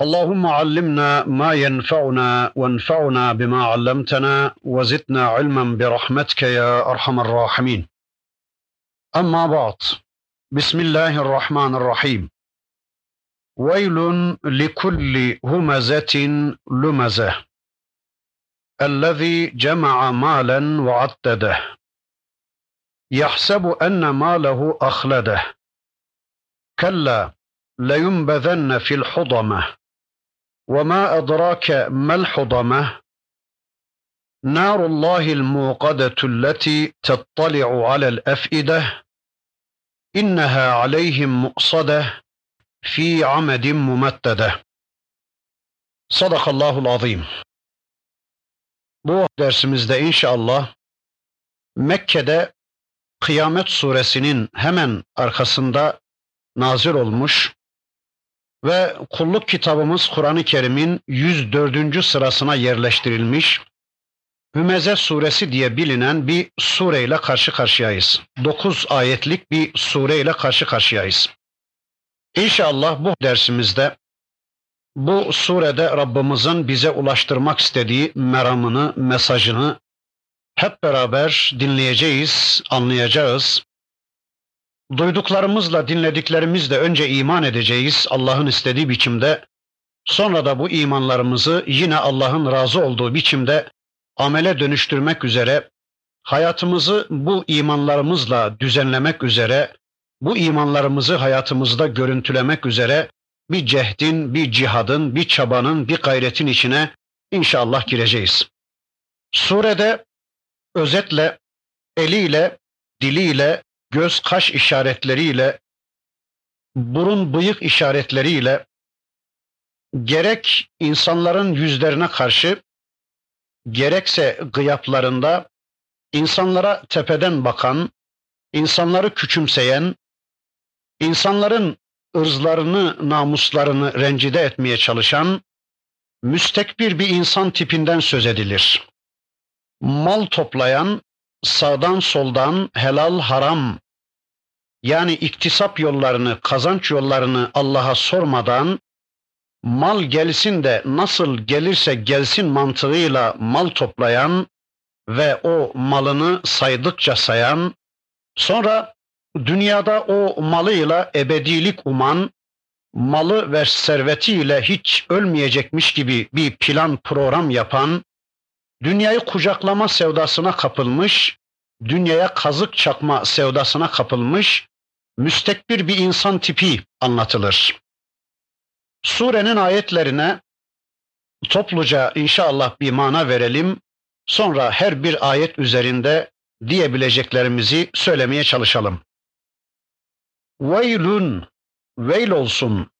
اللهم علمنا ما ينفعنا وانفعنا بما علمتنا وزدنا علما برحمتك يا أرحم الراحمين. أما بعد بسم الله الرحمن الرحيم. ويل لكل همزة لمزة الذي جمع مالا وعدده يحسب أن ماله أخلده كلا لينبذن في الحطمه وما أدراك ما الحضمة؟ نار الله الموقدة التي تطلع على الأفئدة إنها عليهم مؤصدة في عمد ممتدة. صدق الله العظيم. Bu dersimizde inşallah Mekke'de Kıyamet suresinin hemen arkasında nazil olmuş ve kulluk kitabımız Kur'an-ı Kerim'in 104. sırasına yerleştirilmiş Hümeze suresi diye bilinen bir sureyle karşı karşıyayız. 9 ayetlik bir sureyle karşı karşıyayız. İnşallah bu dersimizde bu surede Rabbimizin bize ulaştırmak istediği meramını, mesajını hep beraber dinleyeceğiz, anlayacağız. Duyduklarımızla, dinlediklerimizle önce iman edeceğiz Allah'ın istediği biçimde. Sonra da bu imanlarımızı yine Allah'ın razı olduğu biçimde amele dönüştürmek üzere, hayatımızı bu imanlarımızla düzenlemek üzere, bu imanlarımızı hayatımızda görüntülemek üzere bir cehdin, bir cihadın, bir çabanın, bir gayretin içine inşallah gireceğiz. Surede özetle eliyle, diliyle, göz kaş işaretleriyle, burun bıyık işaretleriyle gerek insanların yüzlerine karşı gerekse gıyaplarında insanlara tepeden bakan, insanları küçümseyen, insanların ırzlarını, namuslarını rencide etmeye çalışan müstekbir bir insan tipinden söz edilir. Mal toplayan, sağdan soldan helal haram yani iktisap yollarını, kazanç yollarını Allah'a sormadan mal gelsin de nasıl gelirse gelsin mantığıyla mal toplayan ve o malını saydıkça sayan, sonra dünyada o malıyla ebedilik uman, malı ve servetiyle hiç ölmeyecekmiş gibi bir plan program yapan, dünyayı kucaklama sevdasına kapılmış, dünyaya kazık çakma sevdasına kapılmış, müstekbir bir insan tipi anlatılır. Surenin ayetlerine topluca inşallah bir mana verelim. Sonra her bir ayet üzerinde diyebileceklerimizi söylemeye çalışalım. Veylun, veil olsun.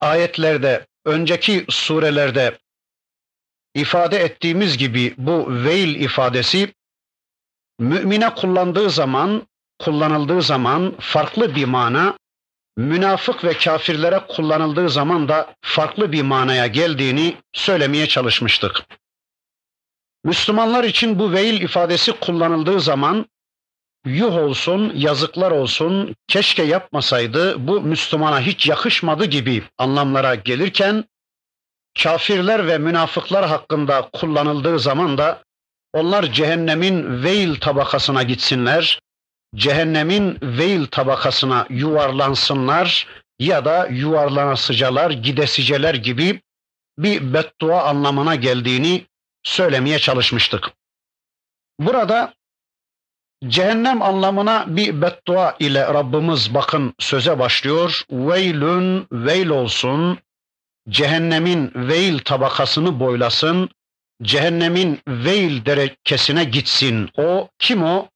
Ayetlerde, önceki surelerde ifade ettiğimiz gibi bu veil ifadesi mümine kullandığı zaman, kullanıldığı zaman farklı bir mana, münafık ve kafirlere kullanıldığı zaman da farklı bir manaya geldiğini söylemeye çalışmıştık. Müslümanlar için bu veil ifadesi kullanıldığı zaman yuh olsun, yazıklar olsun, keşke yapmasaydı, bu Müslümana hiç yakışmadı gibi anlamlara gelirken kafirler ve münafıklar hakkında kullanıldığı zaman da onlar cehennemin veil tabakasına gitsinler, cehennemin veil tabakasına yuvarlansınlar ya da yuvarlanasıcalar, gidesiceler gibi bir beddua anlamına geldiğini söylemeye çalışmıştık. Burada cehennem anlamına bir beddua ile Rabbimiz bakın söze başlıyor. Veylün veil olsun, cehennemin veil tabakasını boylasın, cehennemin veil derekesine gitsin. O kim o?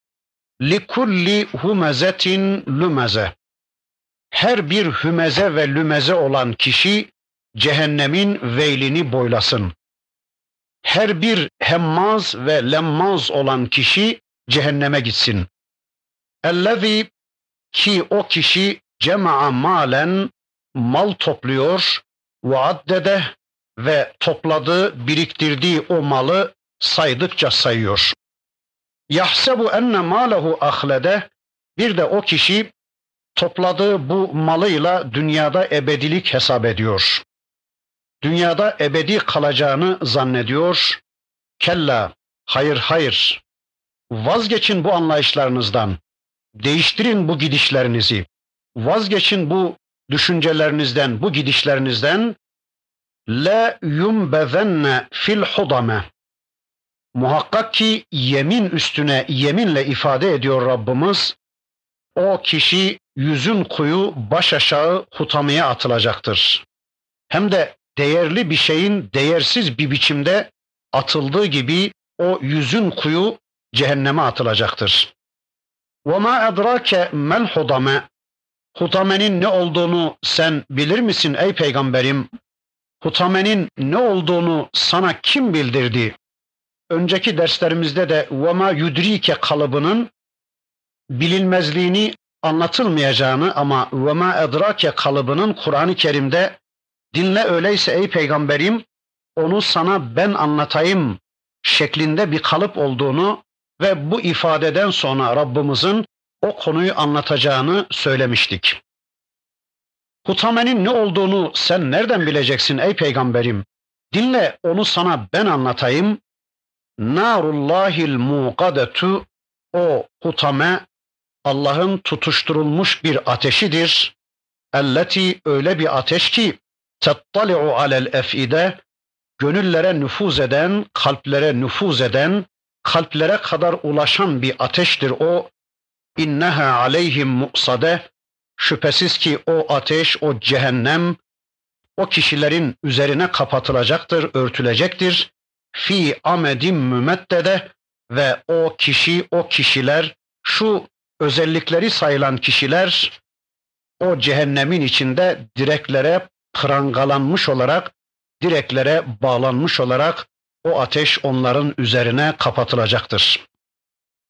Likulli humezetin lümeze. Her bir hümeze ve lümeze olan kişi cehennemin veylini boylasın. Her bir hemmaz ve lemmaz olan kişi cehenneme gitsin. Ellezî ki o kişi cema'a malen mal topluyor ve addede ve topladığı, biriktirdiği o malı saydıkça sayıyor. Yahsebu enne malehu ahlede bir de o kişi topladığı bu malıyla dünyada ebedilik hesap ediyor. Dünyada ebedi kalacağını zannediyor. Kella, hayır hayır. Vazgeçin bu anlayışlarınızdan. Değiştirin bu gidişlerinizi. Vazgeçin bu düşüncelerinizden, bu gidişlerinizden. La yumbezenne fil hudame. Muhakkak ki yemin üstüne yeminle ifade ediyor Rabbimiz. O kişi yüzün kuyu baş aşağı hutamaya atılacaktır. Hem de değerli bir şeyin değersiz bir biçimde atıldığı gibi o yüzün kuyu cehenneme atılacaktır. وَمَا اَدْرَاكَ مَا الْحُدَمَ hutamenin ne olduğunu sen bilir misin ey peygamberim? Hutamenin ne olduğunu sana kim bildirdi? Önceki derslerimizde de vema yudrike kalıbının bilinmezliğini anlatılmayacağını ama vema edrake kalıbının Kur'an-ı Kerim'de dinle öyleyse ey peygamberim onu sana ben anlatayım şeklinde bir kalıp olduğunu ve bu ifadeden sonra Rabbimizin o konuyu anlatacağını söylemiştik. Hutamenin ne olduğunu sen nereden bileceksin ey peygamberim? Dinle onu sana ben anlatayım. Narullahil muqadetu o hutame Allah'ın tutuşturulmuş bir ateşidir. Elleti öyle bir ateş ki tettali'u alel efide gönüllere nüfuz eden, kalplere nüfuz eden, kalplere kadar ulaşan bir ateştir o. İnneha aleyhim mu'sade şüphesiz ki o ateş, o cehennem o kişilerin üzerine kapatılacaktır, örtülecektir. Fi amedim mümeddede ve o kişi, o kişiler, şu özellikleri sayılan kişiler o cehennemin içinde direklere prangalanmış olarak, direklere bağlanmış olarak o ateş onların üzerine kapatılacaktır.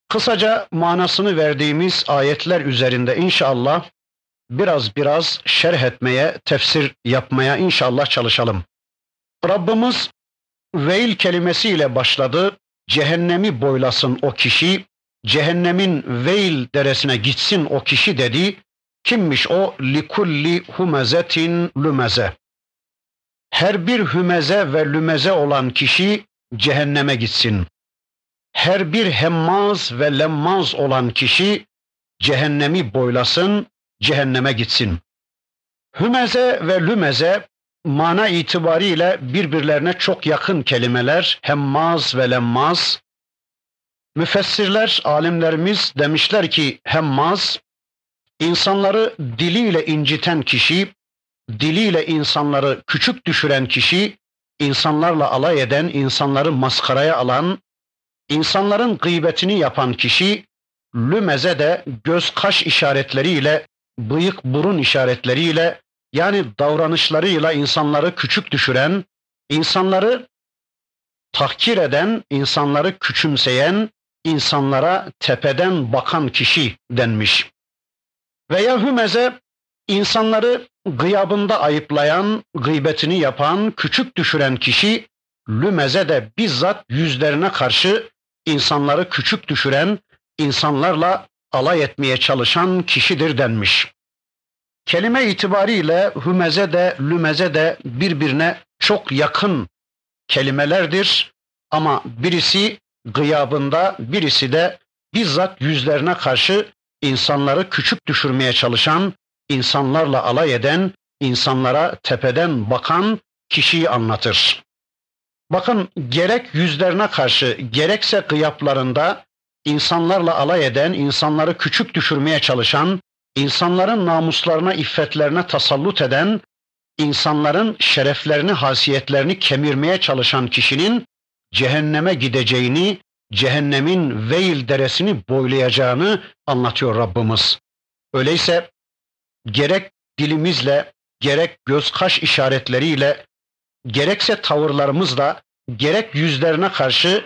Kısaca manasını verdiğimiz ayetler üzerinde inşallah biraz biraz şerh etmeye, tefsir yapmaya inşallah çalışalım. Rabbimiz veil kelimesiyle başladı. Cehennemi boylasın o kişi, cehennemin veil deresine gitsin o kişi dedi. Kimmiş o? Likulli humezetin lümeze. Her bir hümeze ve lümeze olan kişi cehenneme gitsin. Her bir hemmaz ve lemmaz olan kişi cehennemi boylasın, cehenneme gitsin. Hümeze ve lümeze mana itibariyle birbirlerine çok yakın kelimeler. Hemmaz ve lemmaz. Müfessirler, alimlerimiz demişler ki hemmaz insanları diliyle inciten kişi, diliyle insanları küçük düşüren kişi, insanlarla alay eden, insanları maskaraya alan, insanların gıybetini yapan kişi, lümeze de göz kaş işaretleriyle, bıyık burun işaretleriyle yani davranışlarıyla insanları küçük düşüren, insanları tahkir eden, insanları küçümseyen, insanlara tepeden bakan kişi denmiş. Veya hümeze insanları gıyabında ayıplayan, gıybetini yapan, küçük düşüren kişi, lümeze de bizzat yüzlerine karşı insanları küçük düşüren, insanlarla alay etmeye çalışan kişidir denmiş. Kelime itibariyle hümeze de lümeze de birbirine çok yakın kelimelerdir ama birisi gıyabında birisi de bizzat yüzlerine karşı insanları küçük düşürmeye çalışan, insanlarla alay eden, insanlara tepeden bakan kişiyi anlatır. Bakın gerek yüzlerine karşı gerekse gıyaplarında insanlarla alay eden, insanları küçük düşürmeye çalışan, insanların namuslarına, iffetlerine tasallut eden, insanların şereflerini, hasiyetlerini kemirmeye çalışan kişinin cehenneme gideceğini, cehennemin veil deresini boylayacağını anlatıyor Rabbimiz. Öyleyse gerek dilimizle, gerek göz kaş işaretleriyle, gerekse tavırlarımızla, gerek yüzlerine karşı,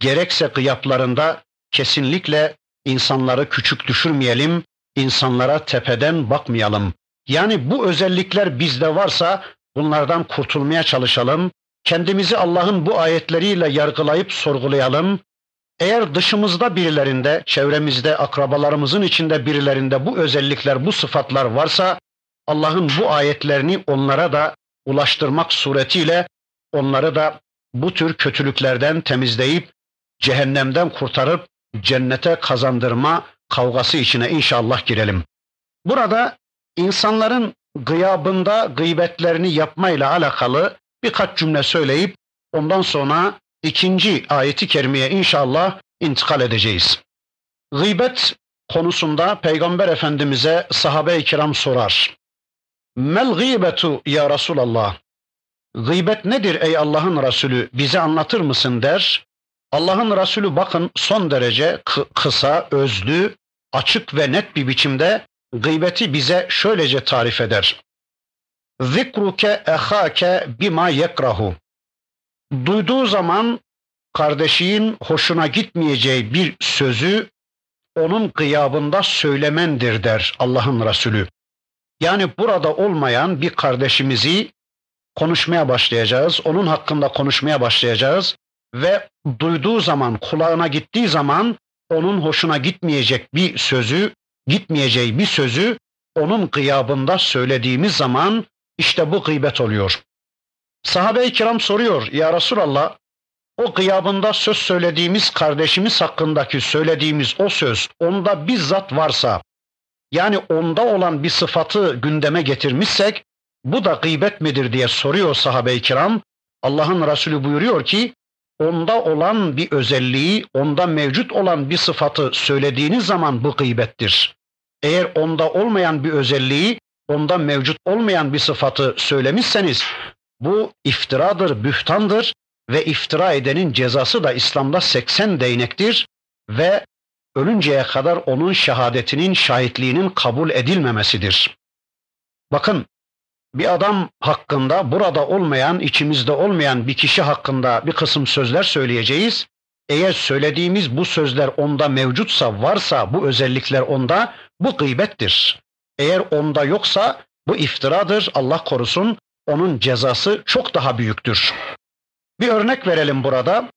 gerekse kıyaplarında kesinlikle insanları küçük düşürmeyelim, insanlara tepeden bakmayalım. Yani bu özellikler bizde varsa bunlardan kurtulmaya çalışalım. Kendimizi Allah'ın bu ayetleriyle yargılayıp sorgulayalım. Eğer dışımızda birilerinde, çevremizde, akrabalarımızın içinde birilerinde bu özellikler, bu sıfatlar varsa Allah'ın bu ayetlerini onlara da ulaştırmak suretiyle onları da bu tür kötülüklerden temizleyip cehennemden kurtarıp cennete kazandırma kavgası içine inşallah girelim. Burada insanların gıyabında gıybetlerini yapmayla alakalı birkaç cümle söyleyip ondan sonra ikinci ayeti kerimeye inşallah intikal edeceğiz. Gıybet konusunda Peygamber Efendimiz'e sahabe-i kiram sorar. Mel gıybetu ya Resulallah. Gıybet nedir ey Allah'ın Resulü bize anlatır mısın der. Allah'ın Resulü bakın son derece kısa, özlü, açık ve net bir biçimde gıybeti bize şöylece tarif eder. Zikruke ehake bima yekrahu. Duyduğu zaman kardeşin hoşuna gitmeyeceği bir sözü onun gıyabında söylemendir der Allah'ın Resulü. Yani burada olmayan bir kardeşimizi konuşmaya başlayacağız. Onun hakkında konuşmaya başlayacağız ve duyduğu zaman, kulağına gittiği zaman onun hoşuna gitmeyecek bir sözü, gitmeyeceği bir sözü onun gıyabında söylediğimiz zaman işte bu gıybet oluyor. Sahabe-i kiram soruyor, ya Resulallah, o gıyabında söz söylediğimiz kardeşimiz hakkındaki söylediğimiz o söz onda bizzat varsa, yani onda olan bir sıfatı gündeme getirmişsek, bu da gıybet midir diye soruyor sahabe-i kiram. Allah'ın Resulü buyuruyor ki, onda olan bir özelliği, onda mevcut olan bir sıfatı söylediğiniz zaman bu gıybettir. Eğer onda olmayan bir özelliği, onda mevcut olmayan bir sıfatı söylemişseniz bu iftiradır, bühtandır ve iftira edenin cezası da İslam'da 80 değnektir ve ölünceye kadar onun şehadetinin, şahitliğinin kabul edilmemesidir. Bakın bir adam hakkında burada olmayan, içimizde olmayan bir kişi hakkında bir kısım sözler söyleyeceğiz. Eğer söylediğimiz bu sözler onda mevcutsa, varsa bu özellikler onda, bu gıybettir. Eğer onda yoksa bu iftiradır, Allah korusun, onun cezası çok daha büyüktür. Bir örnek verelim burada.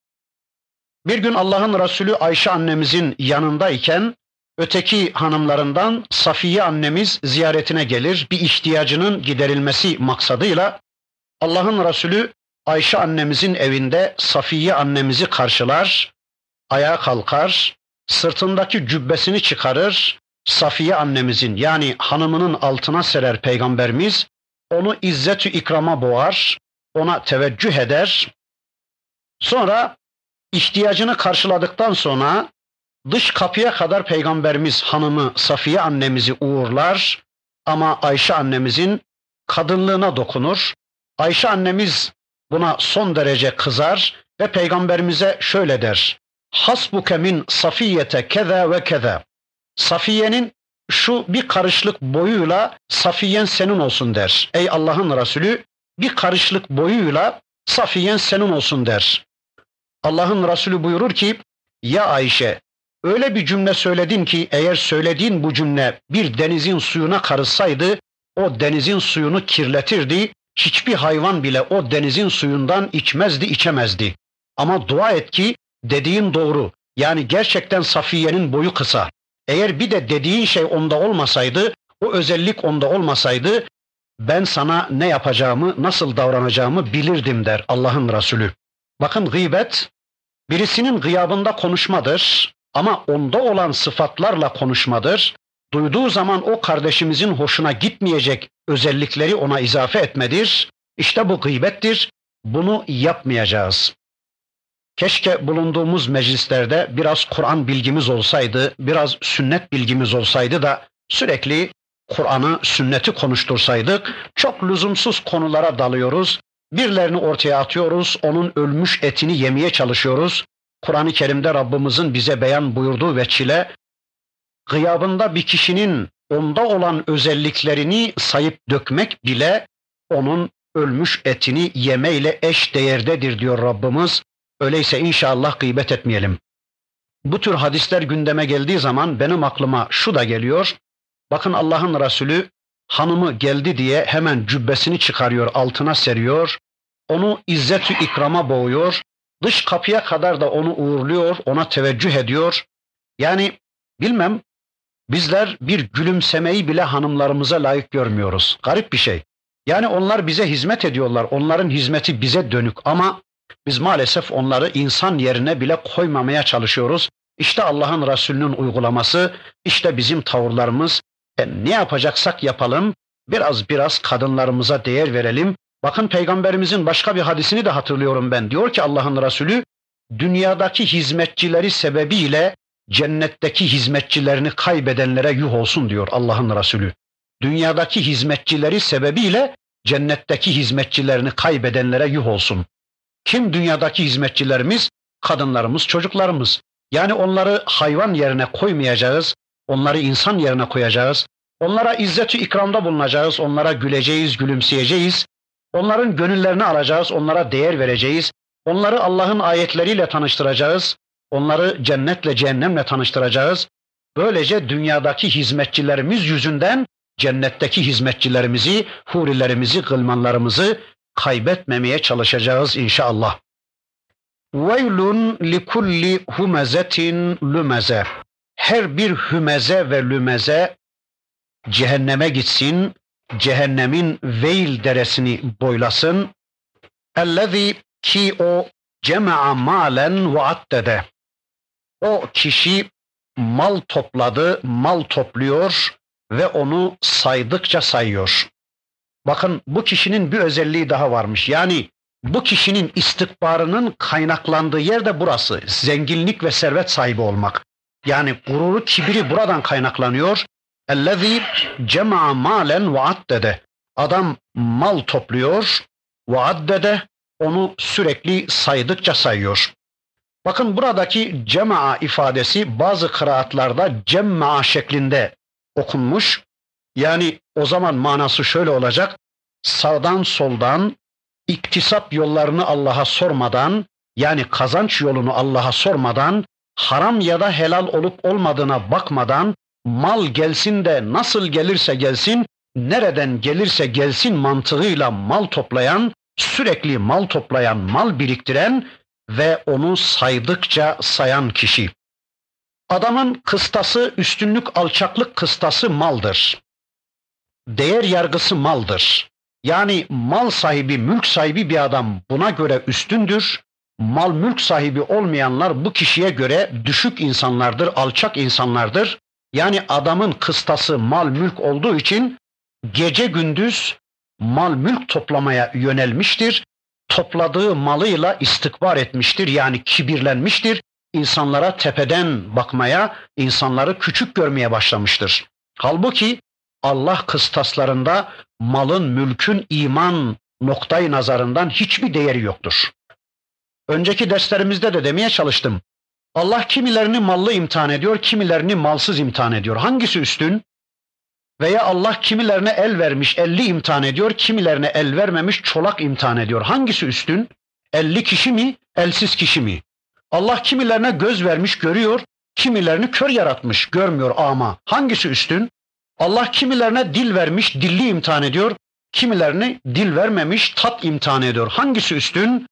Bir gün Allah'ın Resulü Ayşe annemizin yanındayken öteki hanımlarından Safiye annemiz ziyaretine gelir. Bir ihtiyacının giderilmesi maksadıyla Allah'ın Resulü Ayşe annemizin evinde Safiye annemizi karşılar, ayağa kalkar, sırtındaki cübbesini çıkarır, Safiye annemizin yani hanımının altına serer peygamberimiz, onu izzetü ikrama boğar, ona teveccüh eder. Sonra ihtiyacını karşıladıktan sonra dış kapıya kadar peygamberimiz hanımı Safiye annemizi uğurlar ama Ayşe annemizin kadınlığına dokunur. Ayşe annemiz buna son derece kızar ve peygamberimize şöyle der. Hasbuke min safiyete keza ve keza. Safiye'nin şu bir karışlık boyuyla Safiyen senin olsun der. Ey Allah'ın Resulü bir karışlık boyuyla Safiyen senin olsun der. Allah'ın Resulü buyurur ki ya Ayşe öyle bir cümle söyledin ki eğer söylediğin bu cümle bir denizin suyuna karışsaydı o denizin suyunu kirletirdi. Hiçbir hayvan bile o denizin suyundan içmezdi, içemezdi. Ama dua et ki dediğin doğru. Yani gerçekten Safiye'nin boyu kısa. Eğer bir de dediğin şey onda olmasaydı, o özellik onda olmasaydı ben sana ne yapacağımı, nasıl davranacağımı bilirdim der Allah'ın Resulü. Bakın gıybet birisinin gıyabında konuşmadır ama onda olan sıfatlarla konuşmadır. Duyduğu zaman o kardeşimizin hoşuna gitmeyecek özellikleri ona izafe etmedir. İşte bu gıybettir. Bunu yapmayacağız. Keşke bulunduğumuz meclislerde biraz Kur'an bilgimiz olsaydı, biraz sünnet bilgimiz olsaydı da sürekli Kur'an'ı, sünneti konuştursaydık. Çok lüzumsuz konulara dalıyoruz. Birilerini ortaya atıyoruz, onun ölmüş etini yemeye çalışıyoruz. Kur'an-ı Kerim'de Rabbimizin bize beyan buyurduğu ve çile, gıyabında bir kişinin onda olan özelliklerini sayıp dökmek bile onun ölmüş etini yemeyle eş değerdedir diyor Rabbimiz. Öyleyse inşallah gıybet etmeyelim. bu tür hadisler gündeme geldiği zaman benim aklıma şu da geliyor. Bakın Allah'ın Resulü hanımı geldi diye hemen cübbesini çıkarıyor, altına seriyor. Onu izzet-ü ikrama boğuyor. Dış kapıya kadar da onu uğurluyor, ona teveccüh ediyor. Yani bilmem bizler bir gülümsemeyi bile hanımlarımıza layık görmüyoruz. Garip bir şey. Yani onlar bize hizmet ediyorlar. Onların hizmeti bize dönük ama biz maalesef onları insan yerine bile koymamaya çalışıyoruz. İşte Allah'ın Resulü'nün uygulaması, işte bizim tavırlarımız. E, ne yapacaksak yapalım, biraz biraz kadınlarımıza değer verelim. Bakın peygamberimizin başka bir hadisini de hatırlıyorum ben. Diyor ki Allah'ın Resulü, dünyadaki hizmetçileri sebebiyle cennetteki hizmetçilerini kaybedenlere yuh olsun diyor Allah'ın Resulü. Dünyadaki hizmetçileri sebebiyle cennetteki hizmetçilerini kaybedenlere yuh olsun. Kim dünyadaki hizmetçilerimiz? Kadınlarımız, çocuklarımız. Yani onları hayvan yerine koymayacağız, onları insan yerine koyacağız. Onlara izzeti ikramda bulunacağız, onlara güleceğiz, gülümseyeceğiz. Onların gönüllerini alacağız, onlara değer vereceğiz. Onları Allah'ın ayetleriyle tanıştıracağız. Onları cennetle, cehennemle tanıştıracağız. Böylece dünyadaki hizmetçilerimiz yüzünden cennetteki hizmetçilerimizi, hurilerimizi, gılmanlarımızı kaybetmemeye çalışacağız inşallah. Li kulli humezetin lümeze. Her bir hümeze ve lümeze cehenneme gitsin, cehennemin veil deresini boylasın. Ellezî ki o cema'a malen ve addede. O kişi mal topladı, mal topluyor ve onu saydıkça sayıyor. Bakın bu kişinin bir özelliği daha varmış. Yani bu kişinin istikbarının kaynaklandığı yer de burası. Zenginlik ve servet sahibi olmak. Yani gururu, kibiri buradan kaynaklanıyor. Ellezî cema'a malen ve addede. Adam mal topluyor ve addede onu sürekli saydıkça sayıyor. Bakın buradaki cema'a ifadesi bazı kıraatlarda cemma şeklinde okunmuş. Yani o zaman manası şöyle olacak. Sağdan soldan iktisap yollarını Allah'a sormadan yani kazanç yolunu Allah'a sormadan haram ya da helal olup olmadığına bakmadan mal gelsin de nasıl gelirse gelsin nereden gelirse gelsin mantığıyla mal toplayan, sürekli mal toplayan, mal biriktiren ve onu saydıkça sayan kişi. Adamın kıstası, üstünlük, alçaklık kıstası maldır. Değer yargısı maldır. Yani mal sahibi, mülk sahibi bir adam buna göre üstündür. Mal mülk sahibi olmayanlar bu kişiye göre düşük insanlardır, alçak insanlardır. Yani adamın kıstası mal mülk olduğu için gece gündüz mal mülk toplamaya yönelmiştir. Topladığı malıyla istikbar etmiştir yani kibirlenmiştir. İnsanlara tepeden bakmaya, insanları küçük görmeye başlamıştır. Halbuki Allah kıstaslarında malın, mülkün iman noktayı nazarından hiçbir değeri yoktur. Önceki derslerimizde de demeye çalıştım. Allah kimilerini mallı imtihan ediyor, kimilerini malsız imtihan ediyor. Hangisi üstün? Veya Allah kimilerine el vermiş, elli imtihan ediyor, kimilerine el vermemiş, çolak imtihan ediyor. Hangisi üstün? Elli kişi mi, elsiz kişi mi? Allah kimilerine göz vermiş, görüyor, kimilerini kör yaratmış, görmüyor ama. Hangisi üstün? Allah kimilerine dil vermiş, dilli imtihan ediyor, kimilerini dil vermemiş, tat imtihan ediyor. Hangisi üstün?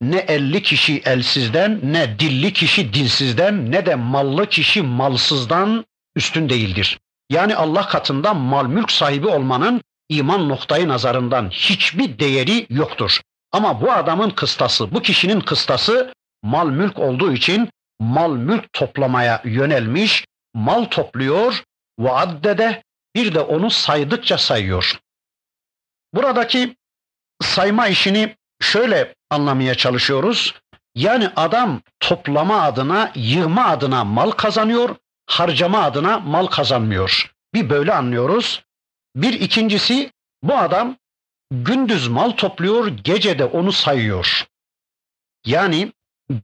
Ne elli kişi elsizden, ne dilli kişi dilsizden, ne de mallı kişi malsızdan üstün değildir. Yani Allah katında mal mülk sahibi olmanın iman noktayı nazarından hiçbir değeri yoktur. Ama bu adamın kıstası, bu kişinin kıstası mal mülk olduğu için mal mülk toplamaya yönelmiş, mal topluyor ve addede bir de onu saydıkça sayıyor. Buradaki sayma işini şöyle anlamaya çalışıyoruz. Yani adam toplama adına, yığma adına mal kazanıyor, harcama adına mal kazanmıyor. Bir böyle anlıyoruz. Bir ikincisi bu adam gündüz mal topluyor, gece de onu sayıyor. Yani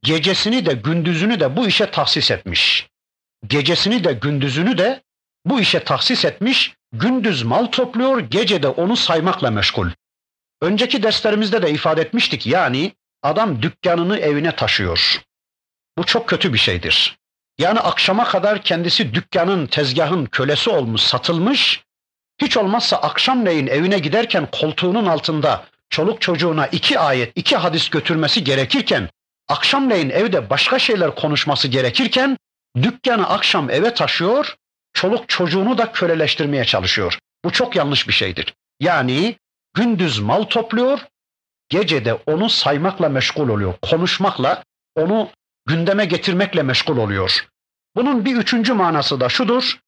gecesini de gündüzünü de bu işe tahsis etmiş. Gecesini de gündüzünü de bu işe tahsis etmiş, gündüz mal topluyor, gece de onu saymakla meşgul. Önceki derslerimizde de ifade etmiştik yani adam dükkanını evine taşıyor. Bu çok kötü bir şeydir. Yani akşama kadar kendisi dükkanın, tezgahın kölesi olmuş, satılmış. Hiç olmazsa akşamleyin evine giderken koltuğunun altında çoluk çocuğuna iki ayet, iki hadis götürmesi gerekirken, akşamleyin evde başka şeyler konuşması gerekirken, dükkanı akşam eve taşıyor, çoluk çocuğunu da köleleştirmeye çalışıyor. Bu çok yanlış bir şeydir. Yani gündüz mal topluyor, gecede onu saymakla meşgul oluyor, konuşmakla, onu gündeme getirmekle meşgul oluyor. Bunun bir üçüncü manası da şudur.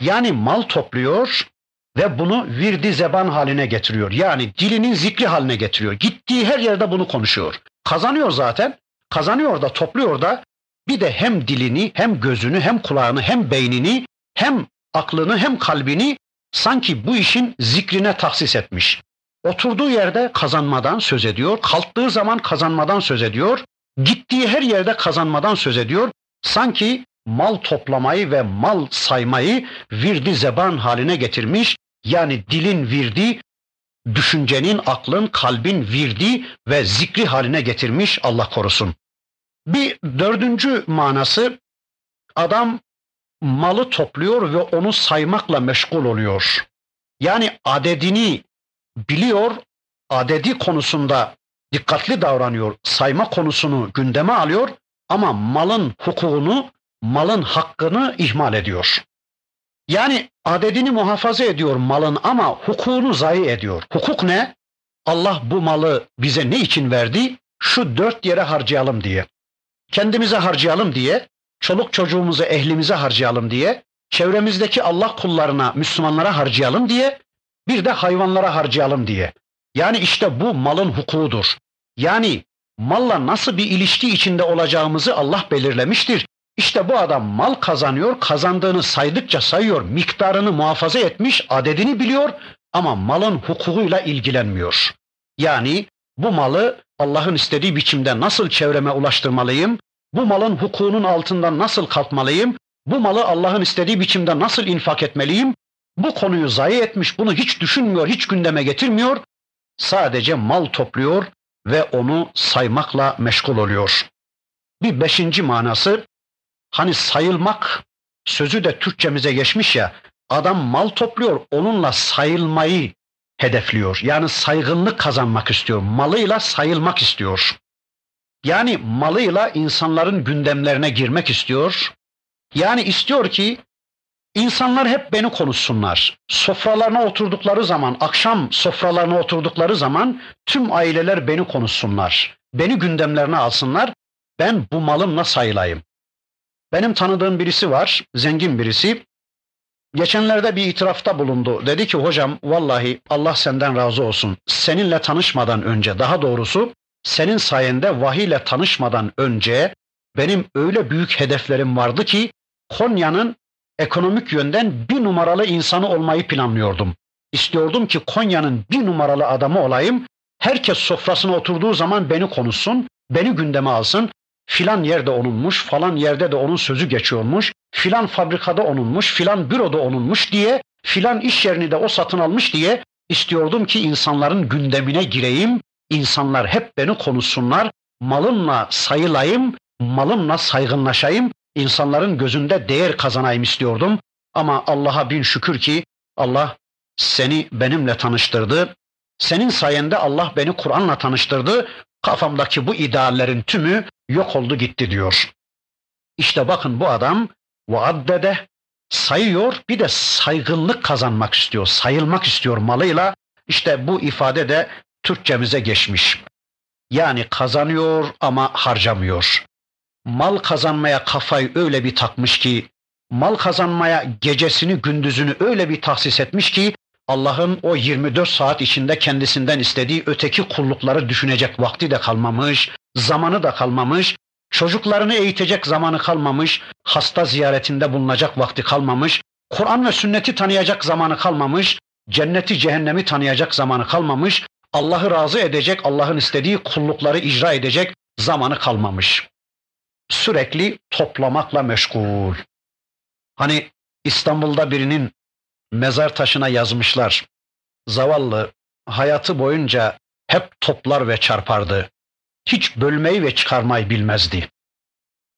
Yani mal topluyor ve bunu virdi zeban haline getiriyor. Yani dilinin zikri haline getiriyor. Gittiği her yerde bunu konuşuyor. Kazanıyor zaten. Kazanıyor da topluyor da bir de hem dilini hem gözünü hem kulağını hem beynini hem aklını hem kalbini sanki bu işin zikrine tahsis etmiş. Oturduğu yerde kazanmadan söz ediyor, kalktığı zaman kazanmadan söz ediyor, gittiği her yerde kazanmadan söz ediyor. Sanki mal toplamayı ve mal saymayı virdi zeban haline getirmiş. Yani dilin virdi, düşüncenin, aklın, kalbin virdi ve zikri haline getirmiş Allah korusun. Bir dördüncü manası adam malı topluyor ve onu saymakla meşgul oluyor. Yani adedini biliyor, adedi konusunda dikkatli davranıyor, sayma konusunu gündeme alıyor ama malın hukukunu, malın hakkını ihmal ediyor. Yani adedini muhafaza ediyor malın ama hukukunu zayi ediyor. Hukuk ne? Allah bu malı bize ne için verdi? Şu dört yere harcayalım diye. Kendimize harcayalım diye, çoluk çocuğumuzu ehlimize harcayalım diye, çevremizdeki Allah kullarına, Müslümanlara harcayalım diye, bir de hayvanlara harcayalım diye. Yani işte bu malın hukukudur. Yani malla nasıl bir ilişki içinde olacağımızı Allah belirlemiştir. İşte bu adam mal kazanıyor, kazandığını saydıkça sayıyor, miktarını muhafaza etmiş, adedini biliyor ama malın hukukuyla ilgilenmiyor. Yani bu malı Allah'ın istediği biçimde nasıl çevreme ulaştırmalıyım? Bu malın hukukunun altından nasıl kalkmalıyım? Bu malı Allah'ın istediği biçimde nasıl infak etmeliyim? Bu konuyu zayi etmiş, bunu hiç düşünmüyor, hiç gündeme getirmiyor. Sadece mal topluyor ve onu saymakla meşgul oluyor. Bir beşinci manası, hani sayılmak sözü de Türkçemize geçmiş ya, adam mal topluyor, onunla sayılmayı hedefliyor. Yani saygınlık kazanmak istiyor, malıyla sayılmak istiyor. Yani malıyla insanların gündemlerine girmek istiyor. Yani istiyor ki İnsanlar hep beni konuşsunlar. Sofralarına oturdukları zaman, akşam sofralarına oturdukları zaman tüm aileler beni konuşsunlar. Beni gündemlerine alsınlar. Ben bu malımla sayılayım. Benim tanıdığım birisi var, zengin birisi. Geçenlerde bir itirafta bulundu. Dedi ki hocam vallahi Allah senden razı olsun. Seninle tanışmadan önce daha doğrusu senin sayende vahiy ile tanışmadan önce benim öyle büyük hedeflerim vardı ki Konya'nın ekonomik yönden bir numaralı insanı olmayı planlıyordum. İstiyordum ki Konya'nın bir numaralı adamı olayım. Herkes sofrasına oturduğu zaman beni konuşsun, beni gündeme alsın. Filan yerde onunmuş, falan yerde de onun sözü geçiyormuş, filan fabrikada onunmuş, filan büroda onunmuş diye, filan iş yerini de o satın almış diye istiyordum ki insanların gündemine gireyim, insanlar hep beni konuşsunlar, malımla sayılayım, malımla saygınlaşayım, insanların gözünde değer kazanayım istiyordum. Ama Allah'a bin şükür ki Allah seni benimle tanıştırdı. Senin sayende Allah beni Kur'an'la tanıştırdı. Kafamdaki bu ideallerin tümü yok oldu gitti diyor. İşte bakın bu adam vaaddede sayıyor bir de saygınlık kazanmak istiyor, sayılmak istiyor malıyla. İşte bu ifade de Türkçemize geçmiş. Yani kazanıyor ama harcamıyor mal kazanmaya kafayı öyle bir takmış ki, mal kazanmaya gecesini gündüzünü öyle bir tahsis etmiş ki, Allah'ın o 24 saat içinde kendisinden istediği öteki kullukları düşünecek vakti de kalmamış, zamanı da kalmamış, çocuklarını eğitecek zamanı kalmamış, hasta ziyaretinde bulunacak vakti kalmamış, Kur'an ve sünneti tanıyacak zamanı kalmamış, cenneti cehennemi tanıyacak zamanı kalmamış, Allah'ı razı edecek, Allah'ın istediği kullukları icra edecek zamanı kalmamış sürekli toplamakla meşgul. Hani İstanbul'da birinin mezar taşına yazmışlar. Zavallı hayatı boyunca hep toplar ve çarpardı. Hiç bölmeyi ve çıkarmayı bilmezdi.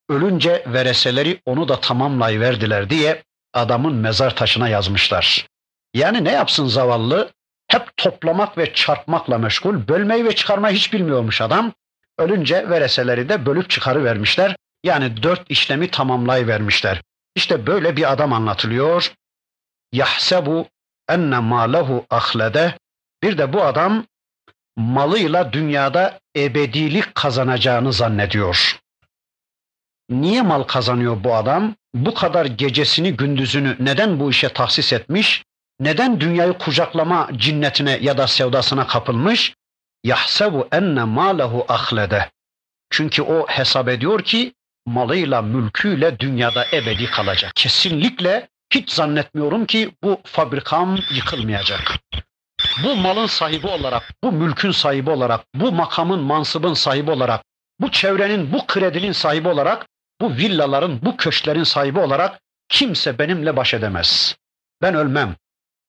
ölünce vereseleri onu da tamamlayıverdiler diye adamın mezar taşına yazmışlar. Yani ne yapsın zavallı? Hep toplamak ve çarpmakla meşgul, bölmeyi ve çıkarmayı hiç bilmiyormuş adam. Ölünce vereseleri de bölüp çıkarıvermişler. Yani dört işlemi tamamlayıvermişler. İşte böyle bir adam anlatılıyor. Yahsebu enne malehu ahlede. Bir de bu adam malıyla dünyada ebedilik kazanacağını zannediyor. Niye mal kazanıyor bu adam? Bu kadar gecesini gündüzünü neden bu işe tahsis etmiş? Neden dünyayı kucaklama cinnetine ya da sevdasına kapılmış? Yahsebu enne malehu ahlede. Çünkü o hesap ediyor ki malıyla, mülküyle dünyada ebedi kalacak. Kesinlikle hiç zannetmiyorum ki bu fabrikam yıkılmayacak. Bu malın sahibi olarak, bu mülkün sahibi olarak, bu makamın, mansıbın sahibi olarak, bu çevrenin, bu kredinin sahibi olarak, bu villaların, bu köşklerin sahibi olarak kimse benimle baş edemez. Ben ölmem.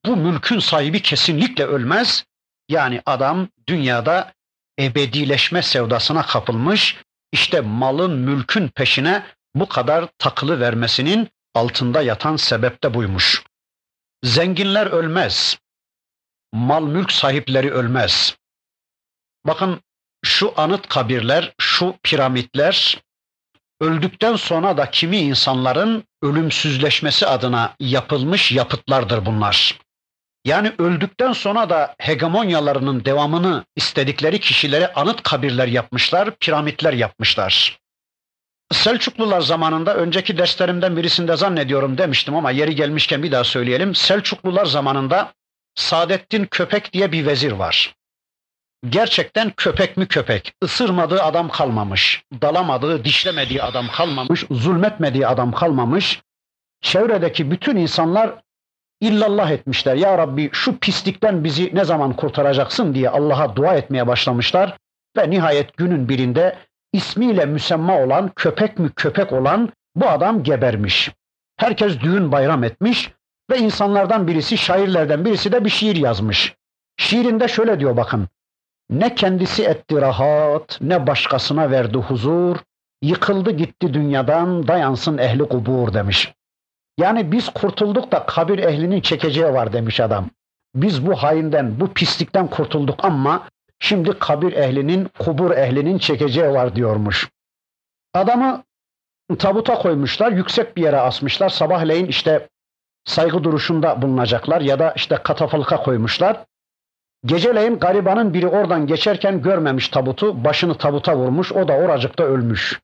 Bu mülkün sahibi kesinlikle ölmez. Yani adam dünyada ebedileşme sevdasına kapılmış, işte malın, mülkün peşine bu kadar takılı vermesinin altında yatan sebep de buymuş. Zenginler ölmez. Mal mülk sahipleri ölmez. Bakın şu anıt kabirler, şu piramitler öldükten sonra da kimi insanların ölümsüzleşmesi adına yapılmış yapıtlardır bunlar. Yani öldükten sonra da hegemonyalarının devamını istedikleri kişilere anıt kabirler yapmışlar, piramitler yapmışlar. Selçuklular zamanında önceki derslerimden birisinde zannediyorum demiştim ama yeri gelmişken bir daha söyleyelim. Selçuklular zamanında Saadettin Köpek diye bir vezir var. Gerçekten köpek mi köpek, ısırmadığı adam kalmamış, dalamadığı, dişlemediği adam kalmamış, zulmetmediği adam kalmamış. Çevredeki bütün insanlar illallah etmişler. Ya Rabbi şu pislikten bizi ne zaman kurtaracaksın diye Allah'a dua etmeye başlamışlar. Ve nihayet günün birinde ismiyle müsemma olan, köpek mü köpek olan bu adam gebermiş. Herkes düğün bayram etmiş ve insanlardan birisi, şairlerden birisi de bir şiir yazmış. Şiirinde şöyle diyor bakın. Ne kendisi etti rahat, ne başkasına verdi huzur, yıkıldı gitti dünyadan, dayansın ehli kubur demiş. Yani biz kurtulduk da kabir ehlinin çekeceği var demiş adam. Biz bu hainden, bu pislikten kurtulduk ama şimdi kabir ehlinin, kubur ehlinin çekeceği var diyormuş. Adamı tabuta koymuşlar, yüksek bir yere asmışlar. Sabahleyin işte saygı duruşunda bulunacaklar ya da işte katafalka koymuşlar. Geceleyin garibanın biri oradan geçerken görmemiş tabutu, başını tabuta vurmuş, o da oracıkta ölmüş.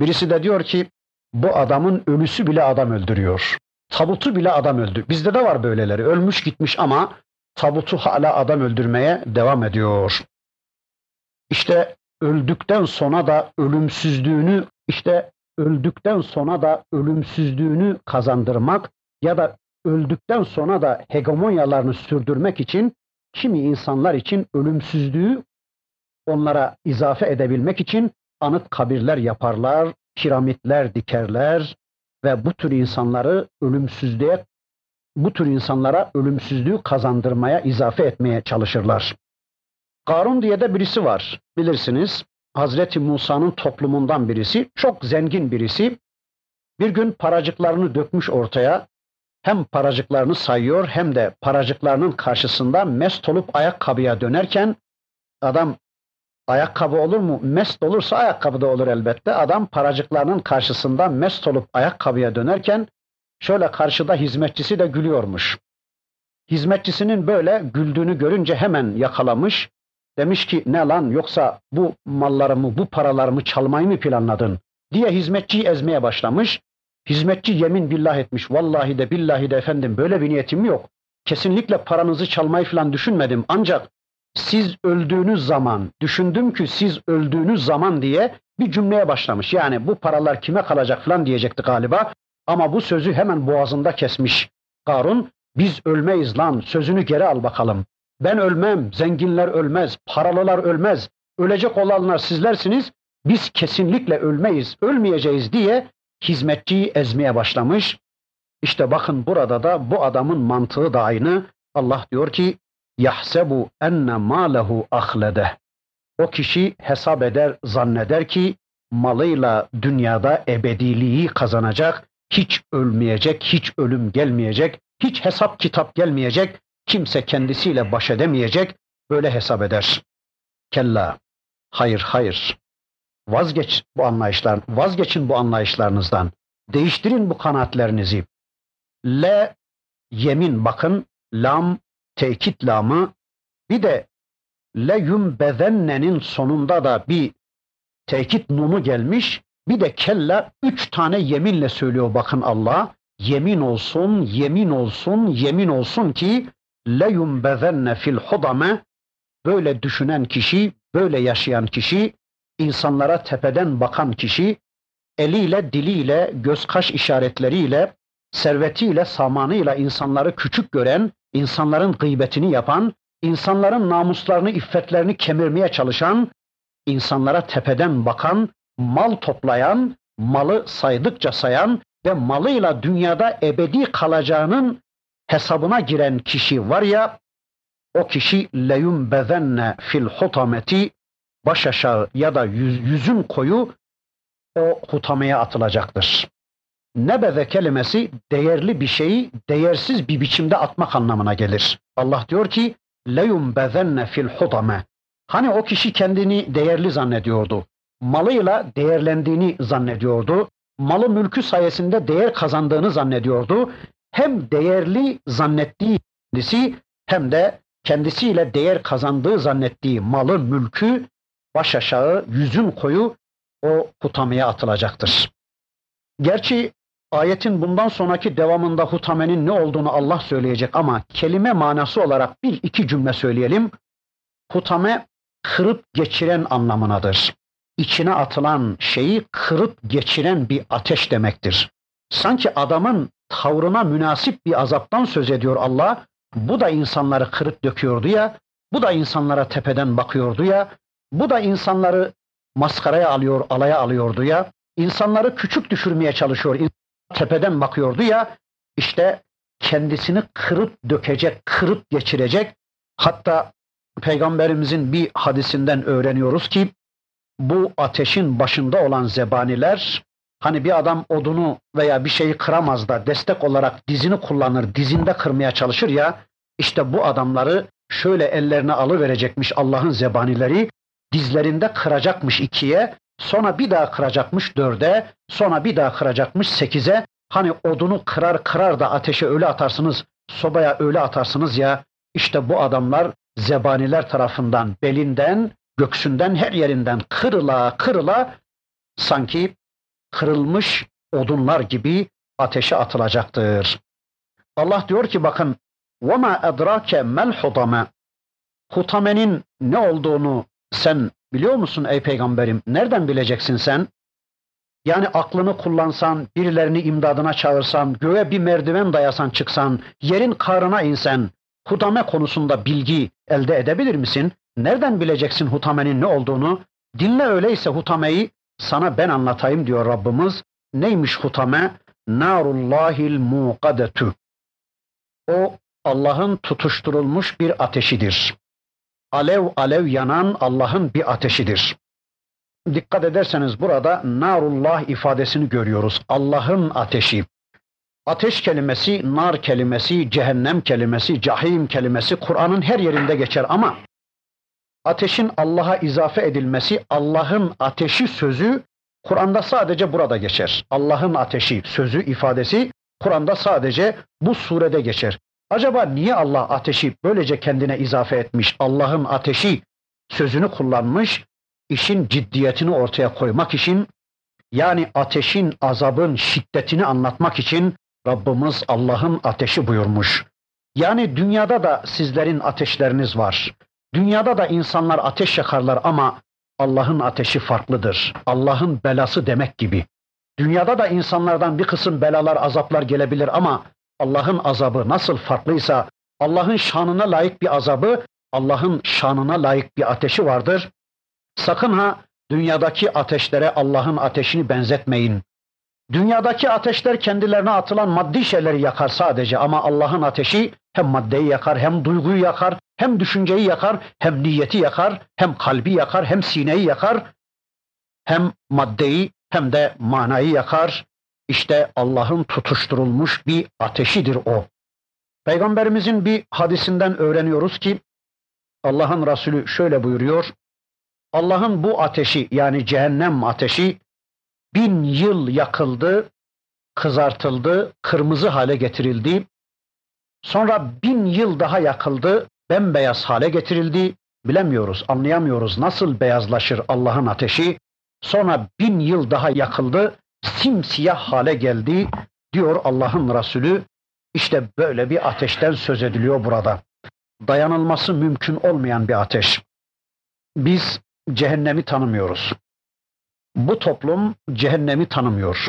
Birisi de diyor ki bu adamın ölüsü bile adam öldürüyor. Tabutu bile adam öldür. Bizde de var böyleleri. Ölmüş gitmiş ama tabutu hala adam öldürmeye devam ediyor. İşte öldükten sonra da ölümsüzlüğünü işte öldükten sonra da ölümsüzlüğünü kazandırmak ya da öldükten sonra da hegemonyalarını sürdürmek için kimi insanlar için ölümsüzlüğü onlara izafe edebilmek için anıt kabirler yaparlar, piramitler dikerler ve bu tür insanları ölümsüzlüğe bu tür insanlara ölümsüzlüğü kazandırmaya, izafe etmeye çalışırlar. Karun diye de birisi var. Bilirsiniz Hazreti Musa'nın toplumundan birisi, çok zengin birisi. Bir gün paracıklarını dökmüş ortaya. Hem paracıklarını sayıyor hem de paracıklarının karşısında mest olup ayakkabıya dönerken adam Ayakkabı olur mu? Mest olursa ayakkabı da olur elbette. Adam paracıklarının karşısında mest olup ayakkabıya dönerken şöyle karşıda hizmetçisi de gülüyormuş. Hizmetçisinin böyle güldüğünü görünce hemen yakalamış. Demiş ki ne lan yoksa bu mallarımı, bu paralarımı çalmayı mı planladın? diye hizmetçiyi ezmeye başlamış. Hizmetçi yemin billah etmiş. Vallahi de billahi de efendim böyle bir niyetim yok. Kesinlikle paranızı çalmayı falan düşünmedim. Ancak siz öldüğünüz zaman, düşündüm ki siz öldüğünüz zaman diye bir cümleye başlamış. Yani bu paralar kime kalacak falan diyecekti galiba. Ama bu sözü hemen boğazında kesmiş. Karun, biz ölmeyiz lan, sözünü geri al bakalım. Ben ölmem, zenginler ölmez, paralılar ölmez. Ölecek olanlar sizlersiniz, biz kesinlikle ölmeyiz, ölmeyeceğiz diye hizmetçiyi ezmeye başlamış. İşte bakın burada da bu adamın mantığı da aynı. Allah diyor ki yahsebu enne malehu ahlede. O kişi hesap eder, zanneder ki malıyla dünyada ebediliği kazanacak, hiç ölmeyecek, hiç ölüm gelmeyecek, hiç hesap kitap gelmeyecek, kimse kendisiyle baş edemeyecek, böyle hesap eder. Kella, hayır hayır, vazgeç bu anlayışlar, vazgeçin bu anlayışlarınızdan, değiştirin bu kanaatlerinizi. Le, yemin bakın, lam, tekit lamı, bir de le yumbezennenin sonunda da bir tekit nunu gelmiş. Bir de kella üç tane yeminle söylüyor bakın Allah. Yemin olsun, yemin olsun, yemin olsun ki le yumbezenne fil hudame böyle düşünen kişi, böyle yaşayan kişi, insanlara tepeden bakan kişi, eliyle, diliyle, göz kaş işaretleriyle, servetiyle, samanıyla insanları küçük gören, insanların gıybetini yapan, insanların namuslarını, iffetlerini kemirmeye çalışan, insanlara tepeden bakan, mal toplayan, malı saydıkça sayan ve malıyla dünyada ebedi kalacağının hesabına giren kişi var ya, o kişi leyum bezenne fil hutameti baş aşağı ya da yüz, yüzün koyu o hutameye atılacaktır. Nebeze kelimesi değerli bir şeyi değersiz bir biçimde atmak anlamına gelir. Allah diyor ki leyum bezenne fil hutame. Hani o kişi kendini değerli zannediyordu. Malıyla değerlendiğini zannediyordu. Malı mülkü sayesinde değer kazandığını zannediyordu. Hem değerli zannettiği kendisi hem de kendisiyle değer kazandığı zannettiği malı, mülkü baş aşağı, yüzün koyu o hutameye atılacaktır. Gerçi ayetin bundan sonraki devamında hutamenin ne olduğunu Allah söyleyecek ama kelime manası olarak bir iki cümle söyleyelim. Hutame kırıp geçiren anlamınadır. İçine atılan şeyi kırıp geçiren bir ateş demektir. Sanki adamın tavrına münasip bir azaptan söz ediyor Allah. Bu da insanları kırıp döküyordu ya, bu da insanlara tepeden bakıyordu ya, bu da insanları maskaraya alıyor, alaya alıyordu ya, insanları küçük düşürmeye çalışıyor, tepeden bakıyordu ya, işte kendisini kırıp dökecek, kırıp geçirecek. Hatta Peygamberimizin bir hadisinden öğreniyoruz ki bu ateşin başında olan zebaniler hani bir adam odunu veya bir şeyi kıramaz da destek olarak dizini kullanır, dizinde kırmaya çalışır ya işte bu adamları şöyle ellerine alıverecekmiş Allah'ın zebanileri dizlerinde kıracakmış ikiye sonra bir daha kıracakmış dörde sonra bir daha kıracakmış sekize hani odunu kırar kırar da ateşe öyle atarsınız sobaya öyle atarsınız ya işte bu adamlar zebaniler tarafından belinden, göksünden, her yerinden kırıla kırıla sanki kırılmış odunlar gibi ateşe atılacaktır. Allah diyor ki bakın وَمَا اَدْرَاكَ مَا الْحُطَمَ Hutamenin ne olduğunu sen biliyor musun ey peygamberim? Nereden bileceksin sen? Yani aklını kullansan, birilerini imdadına çağırsan, göğe bir merdiven dayasan çıksan, yerin karına insen, hutame konusunda bilgi elde edebilir misin? Nereden bileceksin hutamenin ne olduğunu? Dinle öyleyse hutameyi sana ben anlatayım diyor Rabbimiz. Neymiş hutame? Narullahil muqadetu. O Allah'ın tutuşturulmuş bir ateşidir. Alev alev yanan Allah'ın bir ateşidir. Dikkat ederseniz burada narullah ifadesini görüyoruz. Allah'ın ateşi. Ateş kelimesi, nar kelimesi, cehennem kelimesi, cahim kelimesi Kur'an'ın her yerinde geçer ama ateşin Allah'a izafe edilmesi, Allah'ın ateşi sözü Kur'an'da sadece burada geçer. Allah'ın ateşi sözü ifadesi Kur'an'da sadece bu surede geçer. Acaba niye Allah ateşi böylece kendine izafe etmiş? Allah'ın ateşi sözünü kullanmış, işin ciddiyetini ortaya koymak için, yani ateşin, azabın şiddetini anlatmak için Rabbimiz Allah'ın ateşi buyurmuş. Yani dünyada da sizlerin ateşleriniz var. Dünyada da insanlar ateş yakarlar ama Allah'ın ateşi farklıdır. Allah'ın belası demek gibi. Dünyada da insanlardan bir kısım belalar, azaplar gelebilir ama Allah'ın azabı nasıl farklıysa Allah'ın şanına layık bir azabı, Allah'ın şanına layık bir ateşi vardır. Sakın ha dünyadaki ateşlere Allah'ın ateşini benzetmeyin. Dünyadaki ateşler kendilerine atılan maddi şeyleri yakar sadece ama Allah'ın ateşi hem maddeyi yakar, hem duyguyu yakar, hem düşünceyi yakar, hem niyeti yakar, hem kalbi yakar, hem sineyi yakar. hem maddeyi hem de manayı yakar. İşte Allah'ın tutuşturulmuş bir ateşidir o. Peygamberimizin bir hadisinden öğreniyoruz ki Allah'ın Resulü şöyle buyuruyor. Allah'ın bu ateşi yani cehennem ateşi bin yıl yakıldı, kızartıldı, kırmızı hale getirildi. Sonra bin yıl daha yakıldı, bembeyaz hale getirildi. Bilemiyoruz, anlayamıyoruz nasıl beyazlaşır Allah'ın ateşi. Sonra bin yıl daha yakıldı, simsiyah hale geldi diyor Allah'ın Resulü. İşte böyle bir ateşten söz ediliyor burada. Dayanılması mümkün olmayan bir ateş. Biz cehennemi tanımıyoruz. Bu toplum cehennemi tanımıyor.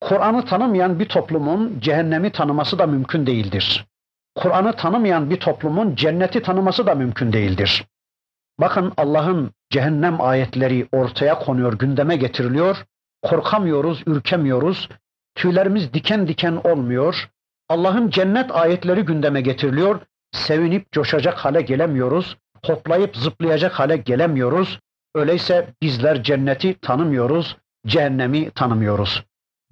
Kur'an'ı tanımayan bir toplumun cehennemi tanıması da mümkün değildir. Kur'an'ı tanımayan bir toplumun cenneti tanıması da mümkün değildir. Bakın Allah'ın cehennem ayetleri ortaya konuyor, gündeme getiriliyor. Korkamıyoruz, ürkemiyoruz. Tüylerimiz diken diken olmuyor. Allah'ın cennet ayetleri gündeme getiriliyor. Sevinip coşacak hale gelemiyoruz. Hoplayıp zıplayacak hale gelemiyoruz. Öyleyse bizler cenneti tanımıyoruz, cehennemi tanımıyoruz.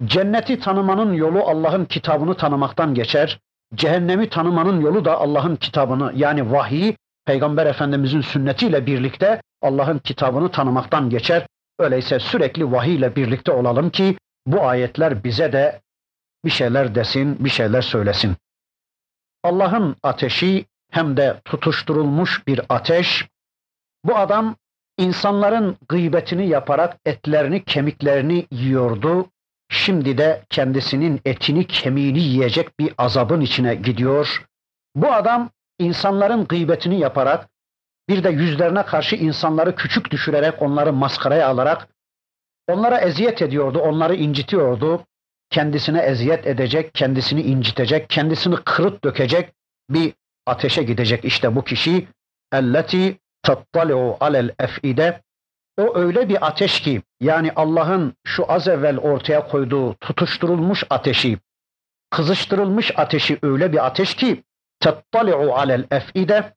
Cenneti tanımanın yolu Allah'ın kitabını tanımaktan geçer. Cehennemi tanımanın yolu da Allah'ın kitabını yani vahiy, Peygamber Efendimizin sünnetiyle birlikte Allah'ın kitabını tanımaktan geçer. Öyleyse sürekli vahiy ile birlikte olalım ki bu ayetler bize de bir şeyler desin, bir şeyler söylesin. Allah'ın ateşi hem de tutuşturulmuş bir ateş. Bu adam insanların gıybetini yaparak etlerini, kemiklerini yiyordu. Şimdi de kendisinin etini, kemiğini yiyecek bir azabın içine gidiyor. Bu adam insanların gıybetini yaparak bir de yüzlerine karşı insanları küçük düşürerek onları maskaraya alarak onlara eziyet ediyordu, onları incitiyordu. Kendisine eziyet edecek, kendisini incitecek, kendisini kırıp dökecek bir ateşe gidecek işte bu kişi. Elleti tattali'u alel ef'ide o öyle bir ateş ki yani Allah'ın şu az evvel ortaya koyduğu tutuşturulmuş ateşi, kızıştırılmış ateşi öyle bir ateş ki tattali'u alel ef'ide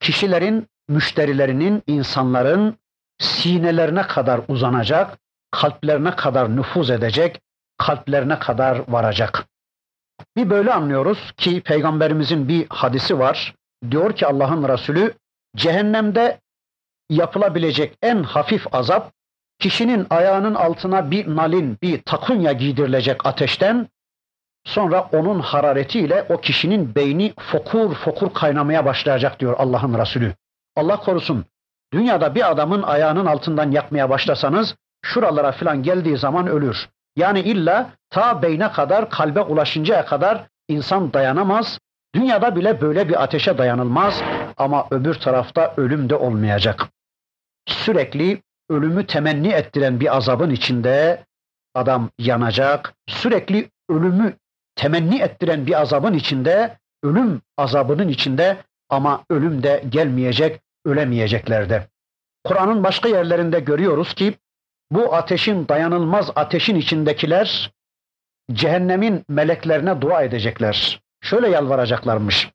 kişilerin, müşterilerinin, insanların sinelerine kadar uzanacak, kalplerine kadar nüfuz edecek, kalplerine kadar varacak. Bir böyle anlıyoruz ki peygamberimizin bir hadisi var. Diyor ki Allah'ın Resulü cehennemde yapılabilecek en hafif azap kişinin ayağının altına bir nalin, bir takunya giydirilecek ateşten sonra onun hararetiyle o kişinin beyni fokur fokur kaynamaya başlayacak diyor Allah'ın Resulü. Allah korusun. Dünyada bir adamın ayağının altından yakmaya başlasanız şuralara filan geldiği zaman ölür. Yani illa ta beyne kadar, kalbe ulaşıncaya kadar insan dayanamaz. Dünyada bile böyle bir ateşe dayanılmaz ama öbür tarafta ölüm de olmayacak. Sürekli ölümü temenni ettiren bir azabın içinde adam yanacak. Sürekli ölümü temenni ettiren bir azabın içinde, ölüm azabının içinde ama ölüm de gelmeyecek, ölemeyeceklerde. Kur'an'ın başka yerlerinde görüyoruz ki bu ateşin dayanılmaz ateşin içindekiler cehennemin meleklerine dua edecekler. Şöyle yalvaracaklarmış.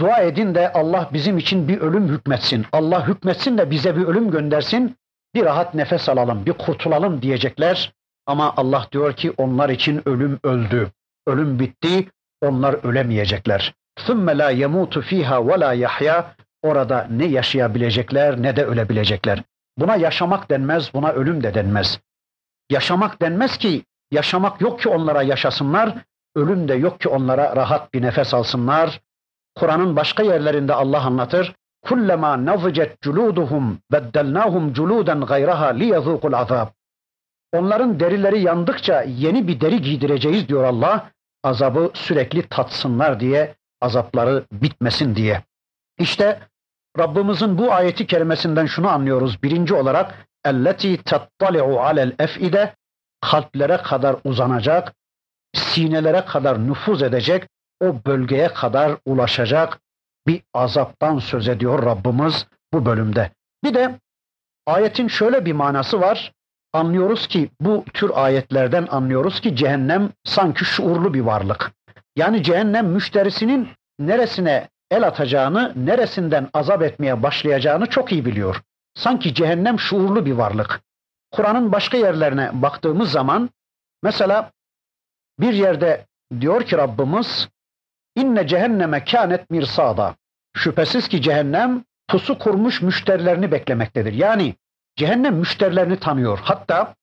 Dua edin de Allah bizim için bir ölüm hükmetsin. Allah hükmetsin de bize bir ölüm göndersin. Bir rahat nefes alalım, bir kurtulalım diyecekler. Ama Allah diyor ki onlar için ölüm öldü. Ölüm bitti. Onlar ölemeyecekler. ثُمَّ لَا يَمُوتُ ف۪يهَا وَلَا يَحْيَا Orada ne yaşayabilecekler ne de ölebilecekler. Buna yaşamak denmez, buna ölüm de denmez. Yaşamak denmez ki, yaşamak yok ki onlara yaşasınlar, ölüm de yok ki onlara rahat bir nefes alsınlar. Kur'an'ın başka yerlerinde Allah anlatır. Kullama nazicet culuduhum beddelnahum culudan gayraha liyazukul azab. Onların derileri yandıkça yeni bir deri giydireceğiz diyor Allah. Azabı sürekli tatsınlar diye, azapları bitmesin diye. İşte Rabbimizin bu ayeti kerimesinden şunu anlıyoruz. Birinci olarak elleti tattali'u alel ef'ide kalplere kadar uzanacak, sinelere kadar nüfuz edecek, o bölgeye kadar ulaşacak bir azaptan söz ediyor Rabbimiz bu bölümde. Bir de ayetin şöyle bir manası var. Anlıyoruz ki bu tür ayetlerden anlıyoruz ki cehennem sanki şuurlu bir varlık. Yani cehennem müşterisinin neresine el atacağını, neresinden azap etmeye başlayacağını çok iyi biliyor. Sanki cehennem şuurlu bir varlık. Kur'an'ın başka yerlerine baktığımız zaman mesela bir yerde diyor ki Rabbimiz inne cehenneme kânet mirsada. Şüphesiz ki cehennem pusu kurmuş müşterilerini beklemektedir. Yani cehennem müşterilerini tanıyor. Hatta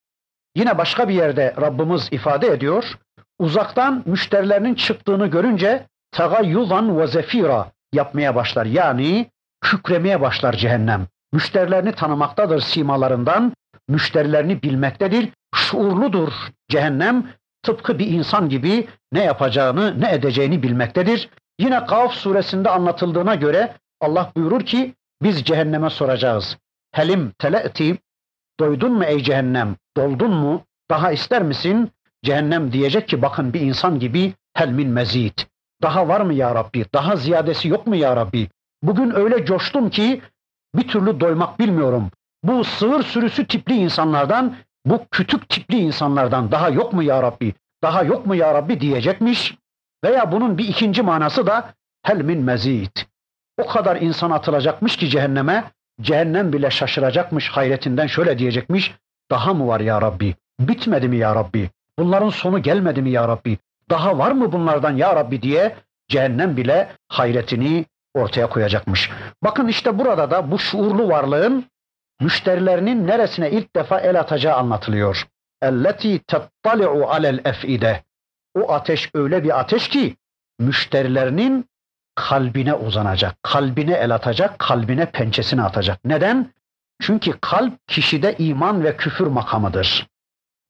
yine başka bir yerde Rabbimiz ifade ediyor. Uzaktan müşterilerinin çıktığını görünce tagayyuzan ve zefira yapmaya başlar. Yani kükremeye başlar cehennem. Müşterilerini tanımaktadır simalarından, müşterilerini bilmektedir. Şuurludur cehennem. Tıpkı bir insan gibi ne yapacağını, ne edeceğini bilmektedir. Yine Kaf suresinde anlatıldığına göre Allah buyurur ki biz cehenneme soracağız. Helim tele'ti doydun mu ey cehennem? Doldun mu? Daha ister misin? Cehennem diyecek ki bakın bir insan gibi helmin mezid. Daha var mı ya Rabbi? Daha ziyadesi yok mu ya Rabbi? Bugün öyle coştum ki bir türlü doymak bilmiyorum. Bu sığır sürüsü tipli insanlardan, bu kütük tipli insanlardan daha yok mu ya Rabbi? Daha yok mu ya Rabbi diyecekmiş. Veya bunun bir ikinci manası da helmin mezid. O kadar insan atılacakmış ki cehenneme, cehennem bile şaşıracakmış hayretinden şöyle diyecekmiş. Daha mı var ya Rabbi? Bitmedi mi ya Rabbi? Bunların sonu gelmedi mi ya Rabbi? Daha var mı bunlardan ya Rabbi diye cehennem bile hayretini ortaya koyacakmış. Bakın işte burada da bu şuurlu varlığın müşterilerinin neresine ilk defa el atacağı anlatılıyor. Elleti tettali'u alel ef'ide. O ateş öyle bir ateş ki müşterilerinin kalbine uzanacak, kalbine el atacak, kalbine pençesini atacak. Neden? Çünkü kalp kişide iman ve küfür makamıdır.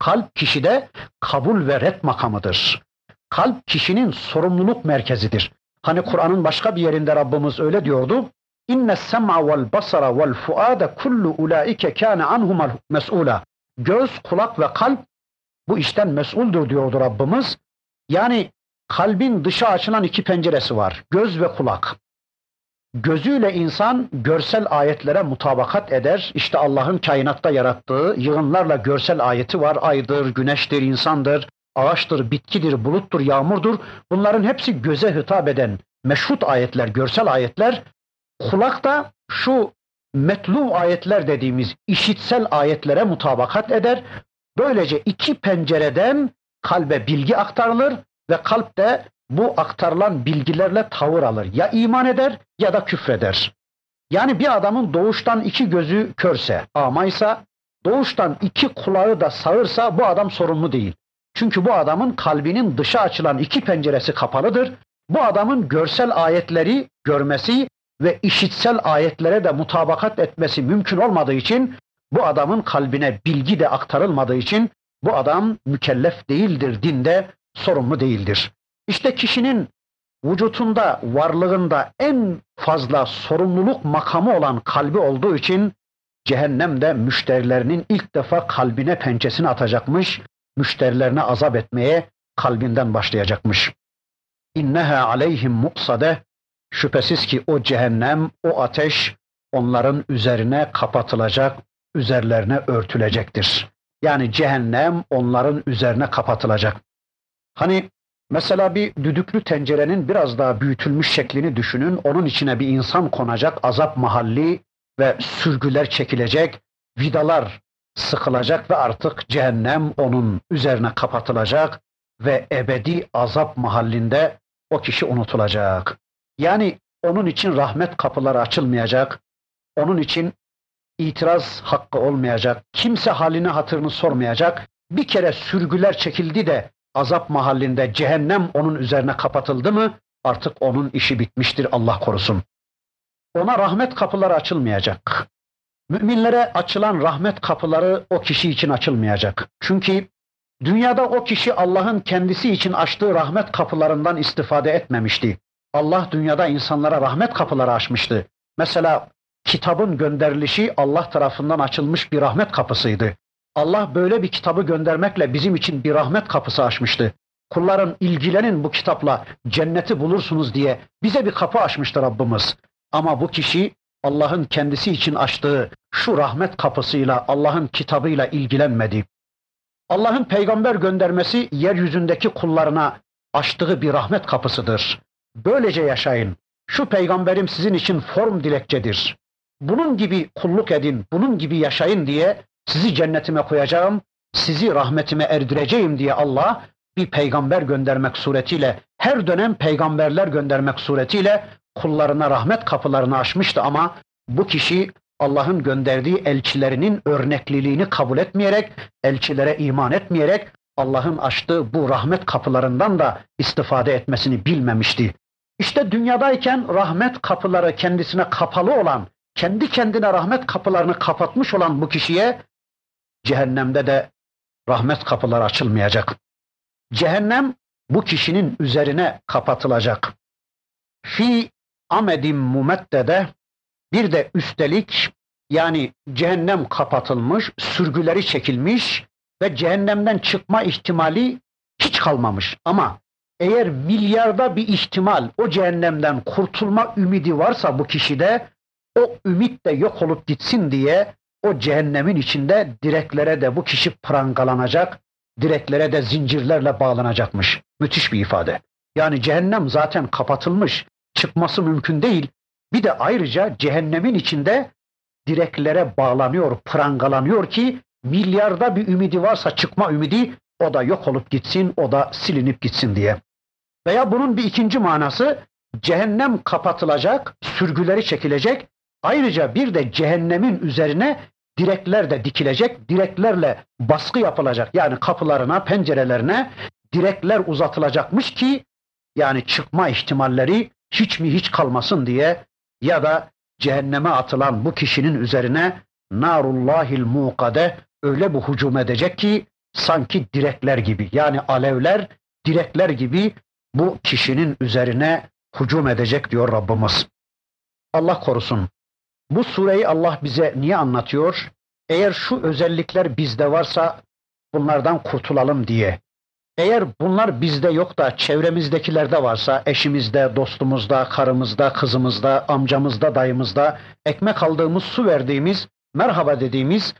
Kalp kişide kabul ve ret makamıdır. Kalp kişinin sorumluluk merkezidir. Hani Kur'an'ın başka bir yerinde Rabbimiz öyle diyordu. İnne sem'a vel basara vel fuada kullu ulaike kana anhum mes'ula. Göz, kulak ve kalp bu işten mesuldür diyordu Rabbimiz. Yani kalbin dışa açılan iki penceresi var. Göz ve kulak. Gözüyle insan görsel ayetlere mutabakat eder. İşte Allah'ın kainatta yarattığı yığınlarla görsel ayeti var. Aydır, güneştir, insandır, ağaçtır, bitkidir, buluttur, yağmurdur. Bunların hepsi göze hitap eden meşhut ayetler, görsel ayetler. Kulak da şu metlu ayetler dediğimiz işitsel ayetlere mutabakat eder. Böylece iki pencereden kalbe bilgi aktarılır ve kalp de bu aktarılan bilgilerle tavır alır. Ya iman eder ya da küfreder. Yani bir adamın doğuştan iki gözü körse, amaysa, doğuştan iki kulağı da sağırsa bu adam sorumlu değil. Çünkü bu adamın kalbinin dışa açılan iki penceresi kapalıdır. Bu adamın görsel ayetleri görmesi ve işitsel ayetlere de mutabakat etmesi mümkün olmadığı için bu adamın kalbine bilgi de aktarılmadığı için bu adam mükellef değildir dinde, sorumlu değildir. İşte kişinin vücutunda, varlığında en fazla sorumluluk makamı olan kalbi olduğu için cehennemde müşterilerinin ilk defa kalbine pençesini atacakmış, müşterilerine azap etmeye kalbinden başlayacakmış. İnneha aleyhim muksade şüphesiz ki o cehennem, o ateş onların üzerine kapatılacak, üzerlerine örtülecektir. Yani cehennem onların üzerine kapatılacak. Hani mesela bir düdüklü tencerenin biraz daha büyütülmüş şeklini düşünün. Onun içine bir insan konacak, azap mahalli ve sürgüler çekilecek, vidalar sıkılacak ve artık cehennem onun üzerine kapatılacak ve ebedi azap mahallinde o kişi unutulacak. Yani onun için rahmet kapıları açılmayacak, onun için itiraz hakkı olmayacak, kimse halini hatırını sormayacak. Bir kere sürgüler çekildi de azap mahallinde cehennem onun üzerine kapatıldı mı artık onun işi bitmiştir Allah korusun. Ona rahmet kapıları açılmayacak. Müminlere açılan rahmet kapıları o kişi için açılmayacak. Çünkü dünyada o kişi Allah'ın kendisi için açtığı rahmet kapılarından istifade etmemişti. Allah dünyada insanlara rahmet kapıları açmıştı. Mesela kitabın gönderilişi Allah tarafından açılmış bir rahmet kapısıydı. Allah böyle bir kitabı göndermekle bizim için bir rahmet kapısı açmıştı. Kulların ilgilenin bu kitapla cenneti bulursunuz diye bize bir kapı açmıştı Rabbimiz. Ama bu kişi Allah'ın kendisi için açtığı şu rahmet kapısıyla Allah'ın kitabıyla ilgilenmedi. Allah'ın peygamber göndermesi yeryüzündeki kullarına açtığı bir rahmet kapısıdır. Böylece yaşayın. Şu peygamberim sizin için form dilekçedir. Bunun gibi kulluk edin, bunun gibi yaşayın diye sizi cennetime koyacağım, sizi rahmetime erdireceğim diye Allah bir peygamber göndermek suretiyle, her dönem peygamberler göndermek suretiyle kullarına rahmet kapılarını açmıştı ama bu kişi Allah'ın gönderdiği elçilerinin örnekliliğini kabul etmeyerek, elçilere iman etmeyerek Allah'ın açtığı bu rahmet kapılarından da istifade etmesini bilmemişti. İşte dünyadayken rahmet kapıları kendisine kapalı olan, kendi kendine rahmet kapılarını kapatmış olan bu kişiye cehennemde de rahmet kapıları açılmayacak. Cehennem bu kişinin üzerine kapatılacak. Fi amedim mumeddede bir de üstelik yani cehennem kapatılmış, sürgüleri çekilmiş ve cehennemden çıkma ihtimali hiç kalmamış. Ama eğer milyarda bir ihtimal o cehennemden kurtulma ümidi varsa bu kişide o ümit de yok olup gitsin diye o cehennemin içinde direklere de bu kişi prangalanacak, direklere de zincirlerle bağlanacakmış. Müthiş bir ifade. Yani cehennem zaten kapatılmış, çıkması mümkün değil. Bir de ayrıca cehennemin içinde direklere bağlanıyor, prangalanıyor ki milyarda bir ümidi varsa çıkma ümidi o da yok olup gitsin, o da silinip gitsin diye. Veya bunun bir ikinci manası cehennem kapatılacak, sürgüleri çekilecek. Ayrıca bir de cehennemin üzerine direkler de dikilecek, direklerle baskı yapılacak. Yani kapılarına, pencerelerine direkler uzatılacakmış ki yani çıkma ihtimalleri hiç mi hiç kalmasın diye ya da cehenneme atılan bu kişinin üzerine narullahil muqade öyle bir hücum edecek ki sanki direkler gibi yani alevler direkler gibi bu kişinin üzerine hücum edecek diyor Rabbimiz. Allah korusun. Bu sureyi Allah bize niye anlatıyor? Eğer şu özellikler bizde varsa bunlardan kurtulalım diye. Eğer bunlar bizde yok da çevremizdekilerde varsa, eşimizde, dostumuzda, karımızda, kızımızda, amcamızda, dayımızda, ekmek aldığımız, su verdiğimiz, merhaba dediğimiz,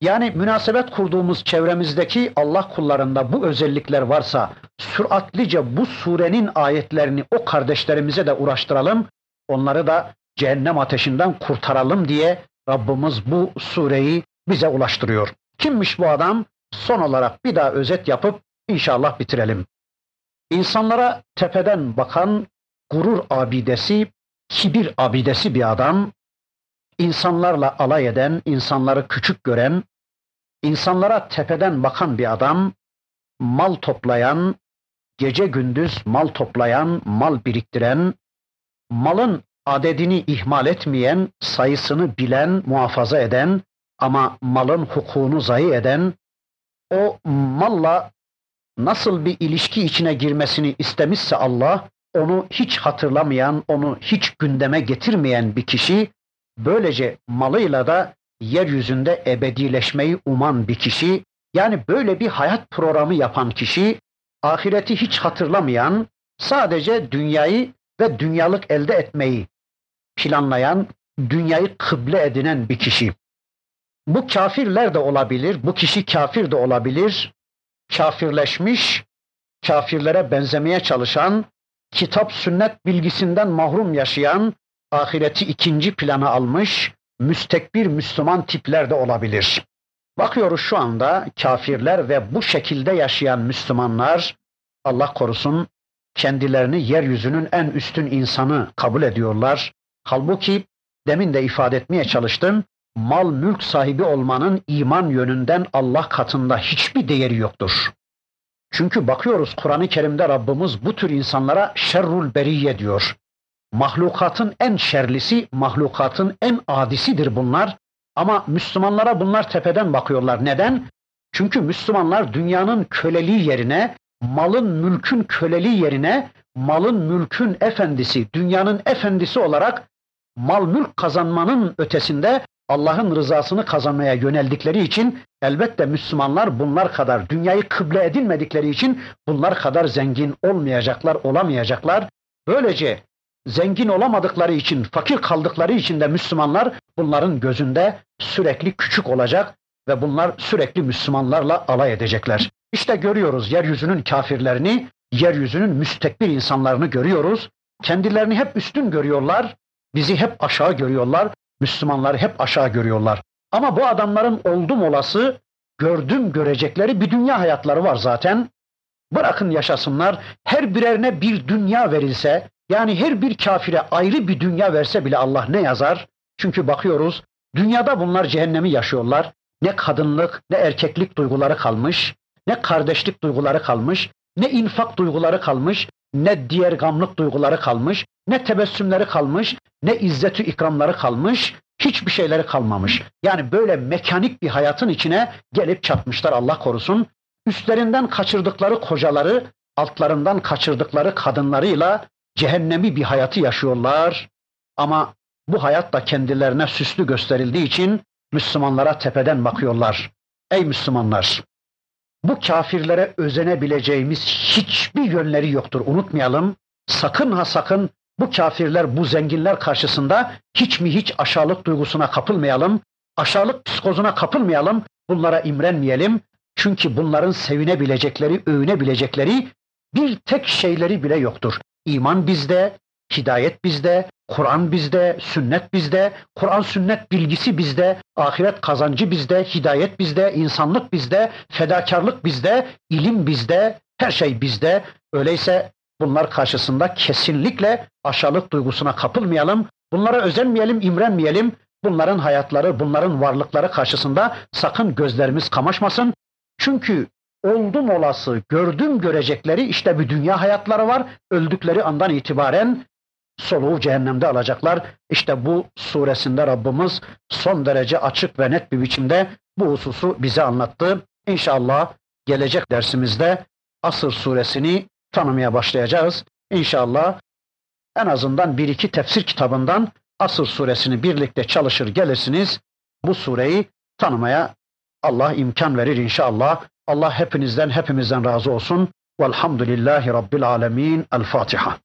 yani münasebet kurduğumuz çevremizdeki Allah kullarında bu özellikler varsa, süratlice bu surenin ayetlerini o kardeşlerimize de uğraştıralım, onları da cehennem ateşinden kurtaralım diye Rabbimiz bu sureyi bize ulaştırıyor. Kimmiş bu adam? Son olarak bir daha özet yapıp inşallah bitirelim. İnsanlara tepeden bakan gurur abidesi, kibir abidesi bir adam, insanlarla alay eden, insanları küçük gören, insanlara tepeden bakan bir adam, mal toplayan, gece gündüz mal toplayan, mal biriktiren, malın adedini ihmal etmeyen, sayısını bilen, muhafaza eden ama malın hukukunu zayi eden, o malla nasıl bir ilişki içine girmesini istemişse Allah, onu hiç hatırlamayan, onu hiç gündeme getirmeyen bir kişi, böylece malıyla da yeryüzünde ebedileşmeyi uman bir kişi, yani böyle bir hayat programı yapan kişi, ahireti hiç hatırlamayan, sadece dünyayı ve dünyalık elde etmeyi planlayan, dünyayı kıble edinen bir kişi. Bu kafirler de olabilir, bu kişi kafir de olabilir. Kafirleşmiş, kafirlere benzemeye çalışan, kitap sünnet bilgisinden mahrum yaşayan, ahireti ikinci plana almış, müstekbir Müslüman tipler de olabilir. Bakıyoruz şu anda kafirler ve bu şekilde yaşayan Müslümanlar Allah korusun kendilerini yeryüzünün en üstün insanı kabul ediyorlar. Halbuki demin de ifade etmeye çalıştım. Mal mülk sahibi olmanın iman yönünden Allah katında hiçbir değeri yoktur. Çünkü bakıyoruz Kur'an-ı Kerim'de Rabbimiz bu tür insanlara şerrul beriye diyor. Mahlukatın en şerlisi, mahlukatın en adisidir bunlar. Ama Müslümanlara bunlar tepeden bakıyorlar. Neden? Çünkü Müslümanlar dünyanın köleliği yerine, malın mülkün köleliği yerine, malın mülkün efendisi, dünyanın efendisi olarak mal mülk kazanmanın ötesinde Allah'ın rızasını kazanmaya yöneldikleri için elbette Müslümanlar bunlar kadar dünyayı kıble edinmedikleri için bunlar kadar zengin olmayacaklar, olamayacaklar. Böylece zengin olamadıkları için, fakir kaldıkları için de Müslümanlar bunların gözünde sürekli küçük olacak ve bunlar sürekli Müslümanlarla alay edecekler. İşte görüyoruz yeryüzünün kafirlerini, yeryüzünün müstekbir insanlarını görüyoruz. Kendilerini hep üstün görüyorlar, bizi hep aşağı görüyorlar, Müslümanları hep aşağı görüyorlar. Ama bu adamların oldum olası, gördüm görecekleri bir dünya hayatları var zaten. Bırakın yaşasınlar, her birerine bir dünya verilse, yani her bir kafire ayrı bir dünya verse bile Allah ne yazar? Çünkü bakıyoruz, dünyada bunlar cehennemi yaşıyorlar. Ne kadınlık, ne erkeklik duyguları kalmış, ne kardeşlik duyguları kalmış, ne infak duyguları kalmış, ne diğer gamlık duyguları kalmış, ne tebessümleri kalmış, ne izzeti ikramları kalmış, hiçbir şeyleri kalmamış. Yani böyle mekanik bir hayatın içine gelip çatmışlar Allah korusun. Üstlerinden kaçırdıkları kocaları, altlarından kaçırdıkları kadınlarıyla cehennemi bir hayatı yaşıyorlar. Ama bu hayat da kendilerine süslü gösterildiği için Müslümanlara tepeden bakıyorlar. Ey Müslümanlar! Bu kafirlere özenebileceğimiz hiçbir yönleri yoktur. Unutmayalım. Sakın ha sakın bu kafirler, bu zenginler karşısında hiç mi hiç aşağılık duygusuna kapılmayalım. Aşağılık psikozuna kapılmayalım. Bunlara imrenmeyelim. Çünkü bunların sevinebilecekleri, övünebilecekleri bir tek şeyleri bile yoktur. İman bizde, hidayet bizde, Kur'an bizde, sünnet bizde, Kur'an sünnet bilgisi bizde, ahiret kazancı bizde, hidayet bizde, insanlık bizde, fedakarlık bizde, ilim bizde, her şey bizde. Öyleyse bunlar karşısında kesinlikle aşağılık duygusuna kapılmayalım. Bunlara özenmeyelim, imrenmeyelim. Bunların hayatları, bunların varlıkları karşısında sakın gözlerimiz kamaşmasın. Çünkü oldum olası, gördüm görecekleri işte bir dünya hayatları var. Öldükleri andan itibaren soluğu cehennemde alacaklar. İşte bu suresinde Rabbimiz son derece açık ve net bir biçimde bu hususu bize anlattı. İnşallah gelecek dersimizde Asır suresini tanımaya başlayacağız. İnşallah en azından bir iki tefsir kitabından Asır suresini birlikte çalışır gelirsiniz. Bu sureyi tanımaya Allah imkan verir inşallah. Allah hepinizden hepimizden razı olsun. Velhamdülillahi Rabbil alemin. El Fatiha.